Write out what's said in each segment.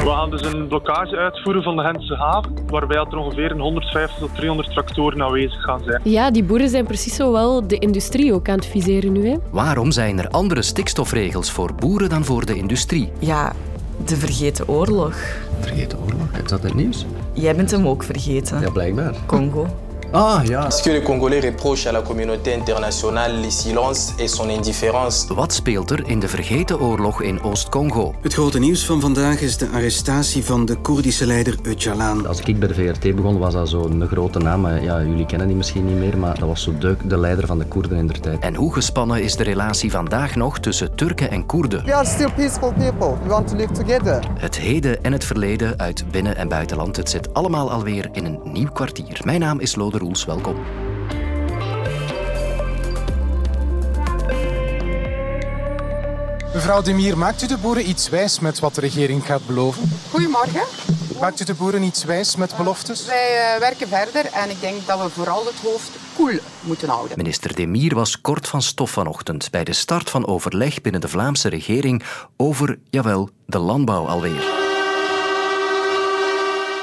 We gaan dus een blokkage uitvoeren van de Gentse haven, waarbij er ongeveer 150 tot 300 tractoren aanwezig gaan zijn. Ja, die boeren zijn precies zo wel de industrie ook aan het viseren nu. Hè? Waarom zijn er andere stikstofregels voor boeren dan voor de industrie? Ja, de vergeten oorlog. Vergeten oorlog? Is dat het nieuws? Jij bent hem ook vergeten. Ja, blijkbaar. Congo. Ah, ja. Parce que le Congolais reproche à la communauté internationale le silence et son indifférence. Wat speelt er in de vergeten oorlog in Oost-Congo? Het grote nieuws van vandaag is de arrestatie van de Koerdische leider Öcalan. Als ik bij de VRT begon, was dat zo'n grote naam. Maar Ja, jullie kennen die misschien niet meer, maar dat was zo de, de leider van de Koerden in der tijd. En hoe gespannen is de relatie vandaag nog tussen Turken en Koerden? We are still peaceful people. We want to live together. Het heden en het verleden uit binnen- en buitenland. Het zit allemaal alweer in een nieuw kwartier. Mijn naam is Lode Roels. Welkom. Mevrouw Demir, maakt u de boeren iets wijs met wat de regering gaat beloven? Goedemorgen. Maakt u de boeren iets wijs met beloftes? Wij uh, werken verder en ik denk dat we vooral het hoofd koel moeten houden. Minister Demir was kort van stof vanochtend bij de start van overleg binnen de Vlaamse regering over, jawel, de landbouw alweer.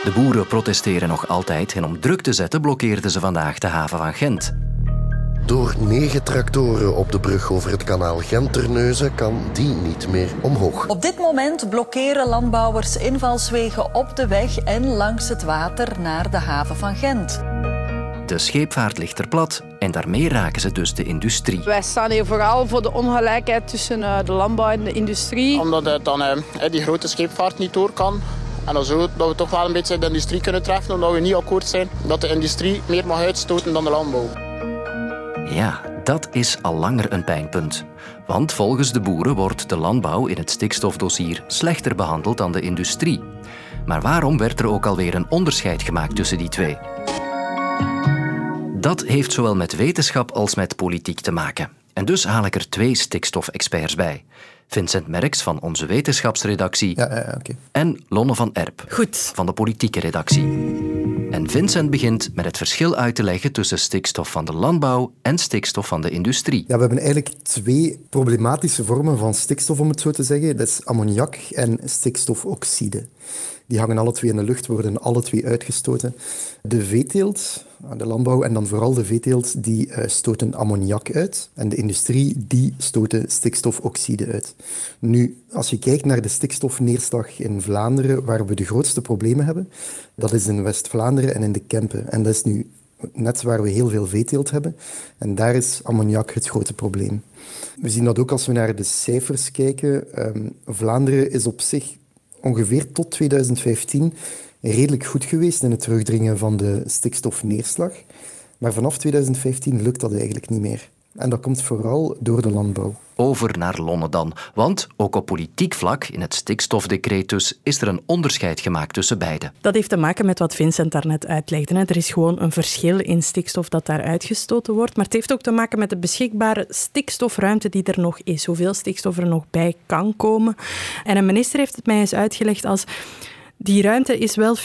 De boeren protesteren nog altijd en om druk te zetten blokkeerden ze vandaag de haven van Gent. Door negen tractoren op de brug over het kanaal Gent-Terneuzen kan die niet meer omhoog. Op dit moment blokkeren landbouwers invalswegen op de weg en langs het water naar de haven van Gent. De scheepvaart ligt er plat en daarmee raken ze dus de industrie. Wij staan hier vooral voor de ongelijkheid tussen de landbouw en de industrie. Omdat het dan die grote scheepvaart niet door kan. En dan zo dat we toch wel een beetje de industrie kunnen treffen, omdat we niet akkoord zijn dat de industrie meer mag uitstoten dan de landbouw. Ja, dat is al langer een pijnpunt. Want volgens de boeren wordt de landbouw in het stikstofdossier slechter behandeld dan de industrie. Maar waarom werd er ook alweer een onderscheid gemaakt tussen die twee? Dat heeft zowel met wetenschap als met politiek te maken. En dus haal ik er twee stikstofexperts bij. Vincent Merks van onze wetenschapsredactie ja, ja, okay. en Lonne van Erp Goed. van de politieke redactie. En Vincent begint met het verschil uit te leggen tussen stikstof van de landbouw en stikstof van de industrie. Ja, we hebben eigenlijk twee problematische vormen van stikstof, om het zo te zeggen. Dat is ammoniak en stikstofoxide. Die hangen alle twee in de lucht, worden alle twee uitgestoten. De veeteelt, de landbouw en dan vooral de veeteelt, die uh, stoten ammoniak uit. En de industrie, die stoten stikstofoxide uit. Nu, als je kijkt naar de stikstofneerslag in Vlaanderen, waar we de grootste problemen hebben, dat is in West-Vlaanderen en in de Kempen. En dat is nu net waar we heel veel veeteelt hebben. En daar is ammoniak het grote probleem. We zien dat ook als we naar de cijfers kijken. Um, Vlaanderen is op zich ongeveer tot 2015 redelijk goed geweest in het terugdringen van de stikstofneerslag. Maar vanaf 2015 lukt dat eigenlijk niet meer. En dat komt vooral door de landbouw. Over naar Lonne dan. Want ook op politiek vlak, in het stikstofdecreet dus, is er een onderscheid gemaakt tussen beide. Dat heeft te maken met wat Vincent daarnet uitlegde. Er is gewoon een verschil in stikstof dat daar uitgestoten wordt. Maar het heeft ook te maken met de beschikbare stikstofruimte die er nog is. Hoeveel stikstof er nog bij kan komen. En een minister heeft het mij eens uitgelegd als... Die ruimte is wel 50-50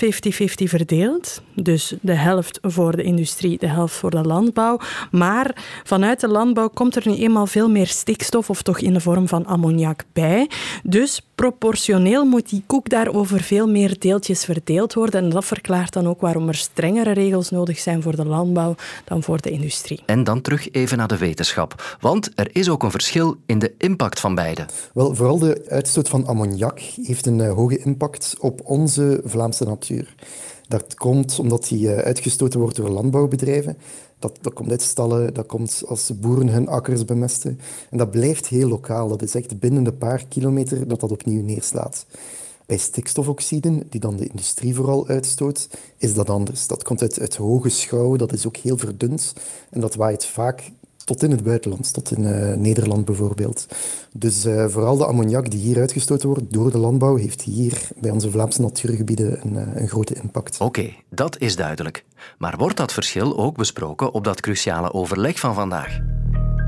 verdeeld. Dus de helft voor de industrie, de helft voor de landbouw. Maar vanuit de landbouw komt er nu eenmaal veel meer stikstof, of toch in de vorm van ammoniak, bij. Dus proportioneel moet die koek daar over veel meer deeltjes verdeeld worden. En dat verklaart dan ook waarom er strengere regels nodig zijn voor de landbouw dan voor de industrie. En dan terug even naar de wetenschap. Want er is ook een verschil in de impact van beide. Wel, vooral de uitstoot van ammoniak heeft een uh, hoge impact op onze Vlaamse natuur. Dat komt omdat die uh, uitgestoten wordt door landbouwbedrijven. Dat, dat komt uit stallen, dat komt als boeren hun akkers bemesten. En dat blijft heel lokaal. Dat is echt binnen de paar kilometer dat dat opnieuw neerslaat. Bij stikstofoxiden, die dan de industrie vooral uitstoot, is dat anders. Dat komt uit, uit hoge schouwen, dat is ook heel verdund. En dat waait vaak tot in het buitenland, tot in uh, Nederland bijvoorbeeld. Dus uh, vooral de ammoniak die hier uitgestoten wordt door de landbouw, heeft hier bij onze Vlaamse natuurgebieden een, uh, een grote impact. Oké, dat is duidelijk. Maar wordt dat verschil ook besproken op dat cruciale overleg van vandaag?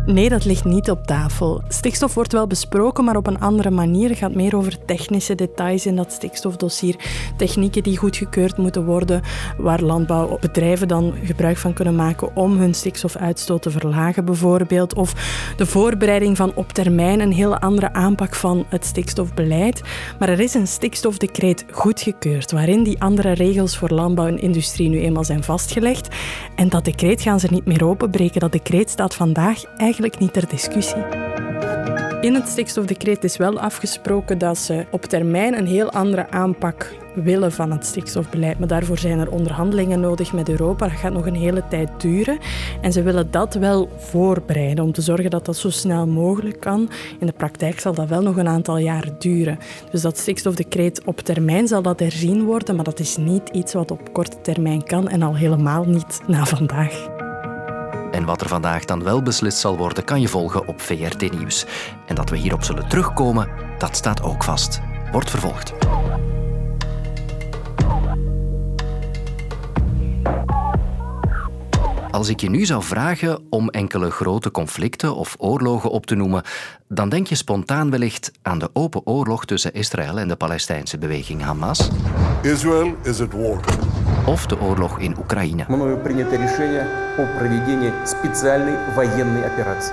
Nee, dat ligt niet op tafel. Stikstof wordt wel besproken, maar op een andere manier. Het gaat meer over technische details in dat stikstofdossier. Technieken die goedgekeurd moeten worden, waar landbouwbedrijven dan gebruik van kunnen maken om hun stikstofuitstoot te verlagen, bijvoorbeeld. Of de voorbereiding van op termijn een heel andere aanpak van het stikstofbeleid. Maar er is een stikstofdecreet goedgekeurd, waarin die andere regels voor landbouw en industrie nu eenmaal zijn vastgelegd. En dat decreet gaan ze niet meer openbreken. Dat decreet staat vandaag niet ter discussie. In het stikstofdecreet is wel afgesproken dat ze op termijn een heel andere aanpak willen van het stikstofbeleid. Maar daarvoor zijn er onderhandelingen nodig met Europa. Dat gaat nog een hele tijd duren. En ze willen dat wel voorbereiden om te zorgen dat dat zo snel mogelijk kan. In de praktijk zal dat wel nog een aantal jaar duren. Dus dat stikstofdecreet op termijn zal dat herzien worden, maar dat is niet iets wat op korte termijn kan en al helemaal niet na vandaag. En wat er vandaag dan wel beslist zal worden, kan je volgen op VRT Nieuws. En dat we hierop zullen terugkomen, dat staat ook vast. Wordt vervolgd. Als ik je nu zou vragen om enkele grote conflicten of oorlogen op te noemen, dan denk je spontaan wellicht aan de open oorlog tussen Israël en de Palestijnse beweging Hamas. Israel is at war. Of de oorlog in Oekraïne.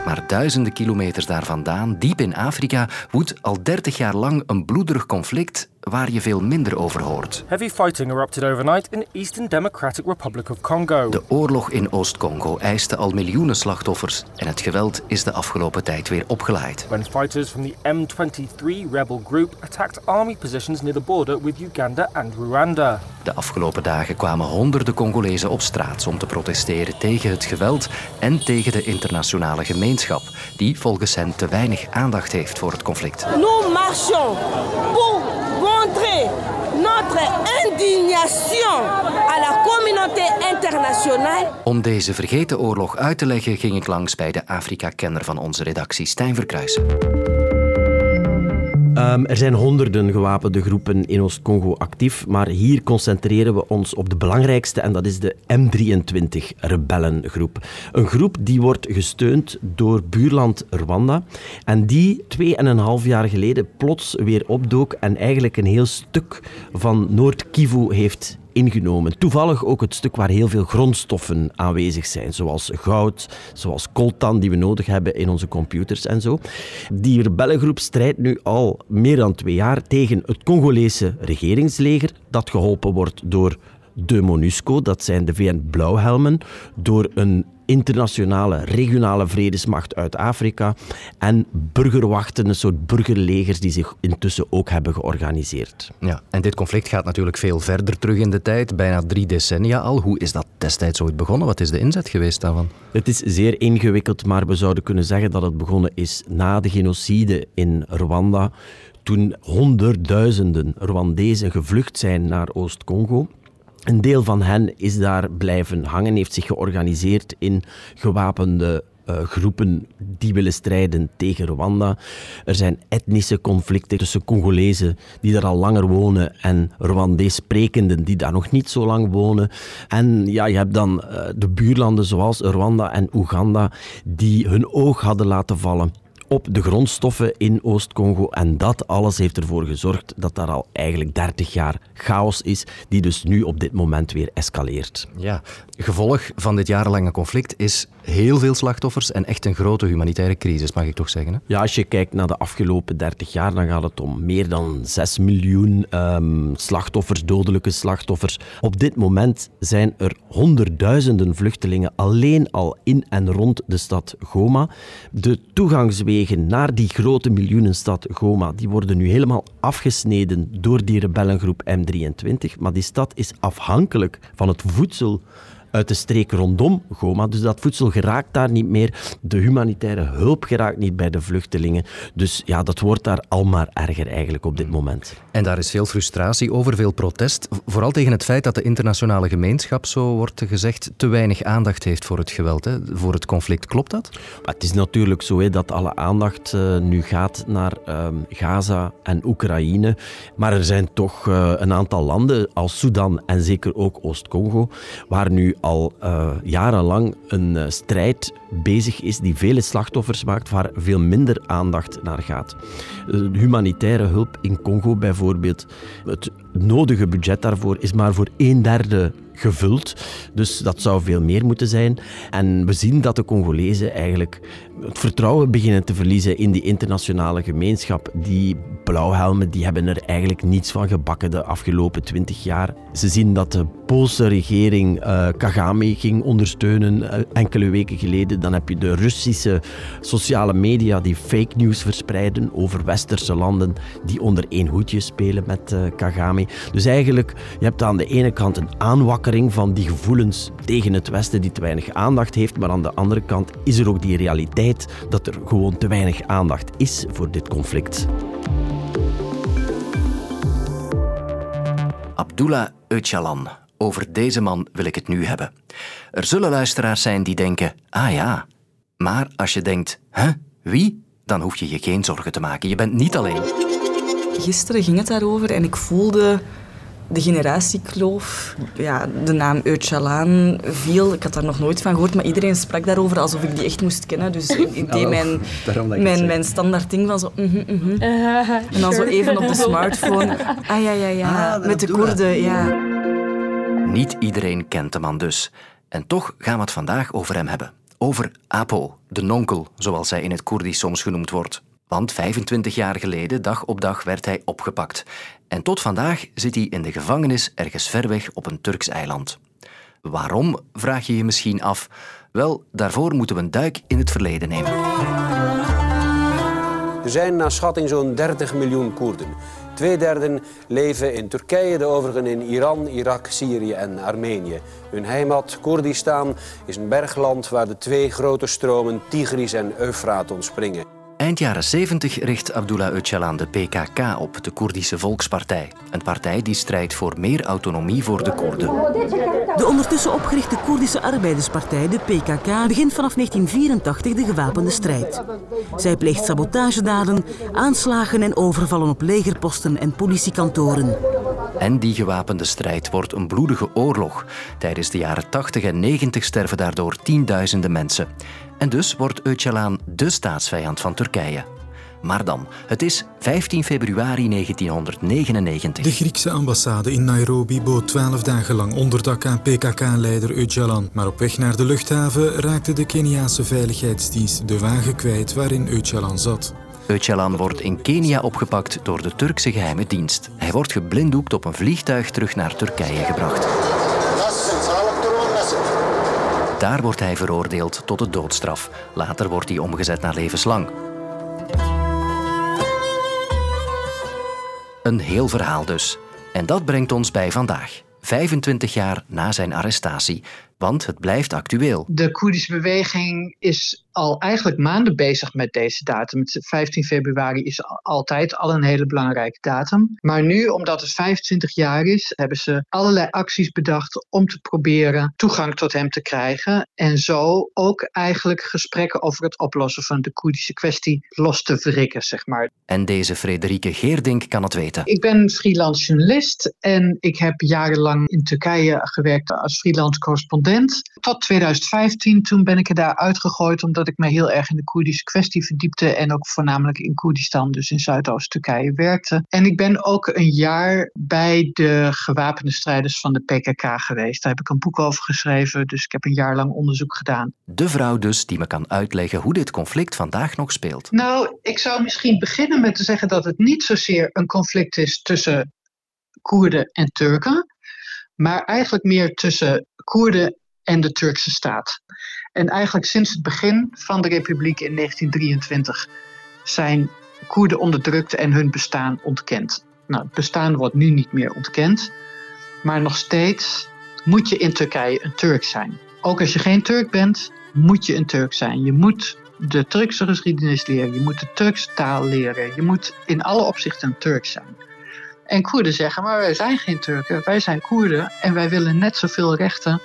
Maar duizenden kilometers daar vandaan, diep in Afrika, woedt al 30 jaar lang een bloederig conflict waar je veel minder over hoort. Heavy fighting erupted overnight in Eastern Democratic Republic of Congo. De oorlog in Oost-Congo eiste al miljoenen slachtoffers en het geweld is de afgelopen tijd weer opgeleid. When fighters from the M23 rebel group attacked army positions near the border with Uganda and Rwanda. De afgelopen dagen kwamen honderden Congolezen op straat om te protesteren tegen het geweld en tegen de internationale gemeenschap, die volgens hen te weinig aandacht heeft voor het conflict. Nous marchons pour montrer notre indignation à la communauté internationale. Om deze vergeten oorlog uit te leggen ging ik langs bij de Afrika-kenner van onze redactie, Stijn Verkruijsen. Um, er zijn honderden gewapende groepen in Oost-Congo actief, maar hier concentreren we ons op de belangrijkste en dat is de M23-rebellengroep. Een groep die wordt gesteund door buurland Rwanda en die twee en een half jaar geleden plots weer opdook en eigenlijk een heel stuk van Noord-Kivu heeft ingenomen. Toevallig ook het stuk waar heel veel grondstoffen aanwezig zijn, zoals goud, zoals coltan die we nodig hebben in onze computers en zo. Die rebellengroep strijdt nu al meer dan twee jaar tegen het Congolese regeringsleger, dat geholpen wordt door de MONUSCO, dat zijn de VN-blauwhelmen, door een internationale, regionale vredesmacht uit Afrika en burgerwachten, een soort burgerlegers die zich intussen ook hebben georganiseerd. Ja, en dit conflict gaat natuurlijk veel verder terug in de tijd, bijna drie decennia al. Hoe is dat destijds ooit begonnen? Wat is de inzet geweest daarvan? Het is zeer ingewikkeld, maar we zouden kunnen zeggen dat het begonnen is na de genocide in Rwanda, toen honderdduizenden Rwandezen gevlucht zijn naar Oost-Congo. Een deel van hen is daar blijven hangen, heeft zich georganiseerd in gewapende uh, groepen die willen strijden tegen Rwanda. Er zijn etnische conflicten tussen Congolezen die daar al langer wonen en Rwandees sprekenden die daar nog niet zo lang wonen. En ja, je hebt dan uh, de buurlanden zoals Rwanda en Oeganda die hun oog hadden laten vallen op de grondstoffen in Oost-Congo. En dat alles heeft ervoor gezorgd dat daar al eigenlijk 30 jaar chaos is, die dus nu op dit moment weer escaleert. Ja, gevolg van dit jarenlange conflict is heel veel slachtoffers en echt een grote humanitaire crisis, mag ik toch zeggen? Hè? Ja, als je kijkt naar de afgelopen 30 jaar, dan gaat het om meer dan 6 miljoen um, slachtoffers, dodelijke slachtoffers. Op dit moment zijn er honderdduizenden vluchtelingen alleen al in en rond de stad Goma. De toegangswegen naar die grote miljoenenstad Goma, die worden nu helemaal afgesneden door die rebellengroep M23. Maar die stad is afhankelijk van het voedsel uit de streek rondom Goma. Dus dat voedsel geraakt daar niet meer. De humanitaire hulp geraakt niet bij de vluchtelingen. Dus ja, dat wordt daar al maar erger eigenlijk op dit moment. En daar is veel frustratie over, veel protest. Vooral tegen het feit dat de internationale gemeenschap, zo wordt gezegd, te weinig aandacht heeft voor het geweld, hè, voor het conflict. Klopt dat? Maar het is natuurlijk zo hè, dat alle aandacht uh, nu gaat naar um, Gaza en Oekraïne. Maar er zijn toch uh, een aantal landen als Sudan en zeker ook Oost-Congo, waar nu al uh, jarenlang een uh, strijd bezig is die vele slachtoffers maakt, waar veel minder aandacht naar gaat. Uh, humanitaire hulp in Congo bijvoorbeeld, het nodige budget daarvoor is maar voor een derde gevuld. Dus dat zou veel meer moeten zijn. En we zien dat de Congolezen eigenlijk het vertrouwen beginnen te verliezen in die internationale gemeenschap. Die blauwhelmen die hebben er eigenlijk niets van gebakken de afgelopen twintig jaar. Ze zien dat de Poolse regering uh, Kagame ging ondersteunen uh, enkele weken geleden. Dan heb je de Russische sociale media die fake news verspreiden over westerse landen die onder één hoedje spelen met uh, Kagame. Dus eigenlijk, je hebt aan de ene kant een aanwakkering van die gevoelens tegen het Westen die te weinig aandacht heeft, maar aan de andere kant is er ook die realiteit dat er gewoon te weinig aandacht is voor dit conflict. Abdullah Öcalan. Over deze man wil ik het nu hebben. Er zullen luisteraars zijn die denken: ah ja. Maar als je denkt: hè, wie? Dan hoef je je geen zorgen te maken. Je bent niet alleen. Gisteren ging het daarover en ik voelde de generatiekloof. Ja, de naam Öcalan viel. Ik had daar nog nooit van gehoord, maar iedereen sprak daarover alsof ik die echt moest kennen. Dus ik deed mijn, mijn, mijn standaard ding van zo... Mm -hmm, mm -hmm. Uh, en dan zo even op de smartphone. Ah ja, ja, ja. Ah, Met de Koerden, ja. Niet iedereen kent de man dus. En toch gaan we het vandaag over hem hebben. Over Apo, de nonkel, zoals hij in het Koerdisch soms genoemd wordt. Want 25 jaar geleden, dag op dag, werd hij opgepakt. En tot vandaag zit hij in de gevangenis ergens ver weg op een Turks eiland. Waarom, vraag je je misschien af? Wel, daarvoor moeten we een duik in het verleden nemen. Er zijn naar schatting zo'n 30 miljoen Koerden. Tweederde leven in Turkije, de overigen in Iran, Irak, Syrië en Armenië. Hun heimat, Koerdistan, is een bergland waar de twee grote stromen Tigris en Eufraat ontspringen. Eind jaren 70 richt Abdullah Öcalan de PKK op, de Koerdische Volkspartij. Een partij die strijdt voor meer autonomie voor de Koerden. De ondertussen opgerichte Koerdische Arbeiderspartij, de PKK, begint vanaf 1984 de gewapende strijd. Zij pleegt sabotagedaden, aanslagen en overvallen op legerposten en politiekantoren. En die gewapende strijd wordt een bloedige oorlog. Tijdens de jaren 80 en 90 sterven daardoor tienduizenden mensen. En dus wordt Öcalan de staatsvijand van Turkije. Maar dan, het is 15 februari 1999. De Griekse ambassade in Nairobi bood twaalf dagen lang onderdak aan PKK-leider Öcalan. Maar op weg naar de luchthaven raakte de Keniaanse veiligheidsdienst de wagen kwijt waarin Öcalan zat. Öcalan wordt in Kenia opgepakt door de Turkse geheime dienst. Hij wordt geblinddoekt op een vliegtuig terug naar Turkije gebracht. Daar wordt hij veroordeeld tot de doodstraf. Later wordt hij omgezet naar levenslang. Een heel verhaal dus. En dat brengt ons bij vandaag. 25 jaar na zijn arrestatie, want het blijft actueel. De Koerdische beweging is al eigenlijk maanden bezig met deze datum. 15 februari is altijd al een hele belangrijke datum. Maar nu, omdat het 25 jaar is, hebben ze allerlei acties bedacht om te proberen toegang tot hem te krijgen. En zo ook eigenlijk gesprekken over het oplossen van de Koerdische kwestie los te verrikken, zeg maar. En deze Frederike Geerdink kan het weten. Ik ben freelance journalist en ik heb jarenlang in Turkije gewerkt als freelance correspondent. Tot 2015, toen ben ik er daar uitgegooid omdat ik me heel erg in de Koerdische kwestie verdiepte en ook voornamelijk in Koerdistan, dus in Zuidoost-Turkije, werkte. En ik ben ook een jaar bij de gewapende strijders van de PKK geweest. Daar heb ik een boek over geschreven, dus ik heb een jaar lang onderzoek gedaan. De vrouw dus die me kan uitleggen hoe dit conflict vandaag nog speelt. Nou, ik zou misschien beginnen met te zeggen dat het niet zozeer een conflict is tussen Koerden en Turken, maar eigenlijk meer tussen Koerden en de Turkse staat. En eigenlijk sinds het begin van de republiek in 1923 zijn Koerden onderdrukt en hun bestaan ontkend. Nou, het bestaan wordt nu niet meer ontkend, maar nog steeds moet je in Turkije een Turk zijn. Ook als je geen Turk bent, moet je een Turk zijn. Je moet de Turkse geschiedenis leren, je moet de Turkse taal leren, je moet in alle opzichten een Turk zijn. En Koerden zeggen, maar wij zijn geen Turken, wij zijn Koerden en wij willen net zoveel rechten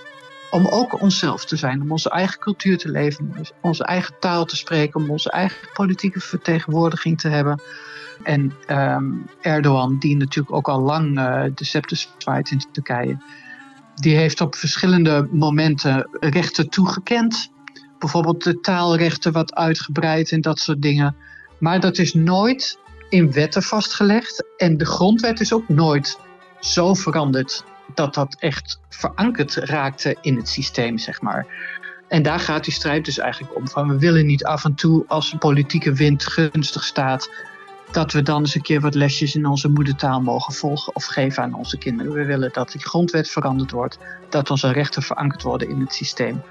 om ook onszelf te zijn, om onze eigen cultuur te leven, om onze eigen taal te spreken, om onze eigen politieke vertegenwoordiging te hebben. En um, Erdogan, die natuurlijk ook al lang uh, de scepter zwaait in Turkije, die heeft op verschillende momenten rechten toegekend. Bijvoorbeeld de taalrechten wat uitgebreid en dat soort dingen. Maar dat is nooit in wetten vastgelegd. En de grondwet is ook nooit zo veranderd dat dat echt verankerd raakte in het systeem, zeg maar. En daar gaat die strijd dus eigenlijk om. Van we willen niet af en toe als de politieke wind gunstig staat, dat we dan eens een keer wat lesjes in onze moedertaal mogen volgen of geven aan onze kinderen. We willen dat die grondwet veranderd wordt, dat onze rechten verankerd worden in het systeem.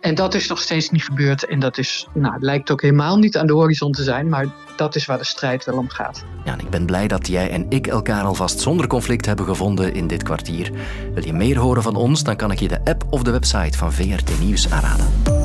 En dat is nog steeds niet gebeurd. En dat is, nou, lijkt ook helemaal niet aan de horizon te zijn, maar dat is waar de strijd wel om gaat. Ja, ik ben blij dat jij en ik elkaar alvast zonder conflict hebben gevonden in dit kwartier. Wil je meer horen van ons, dan kan ik je de app of de website van VRT Nieuws aanraden.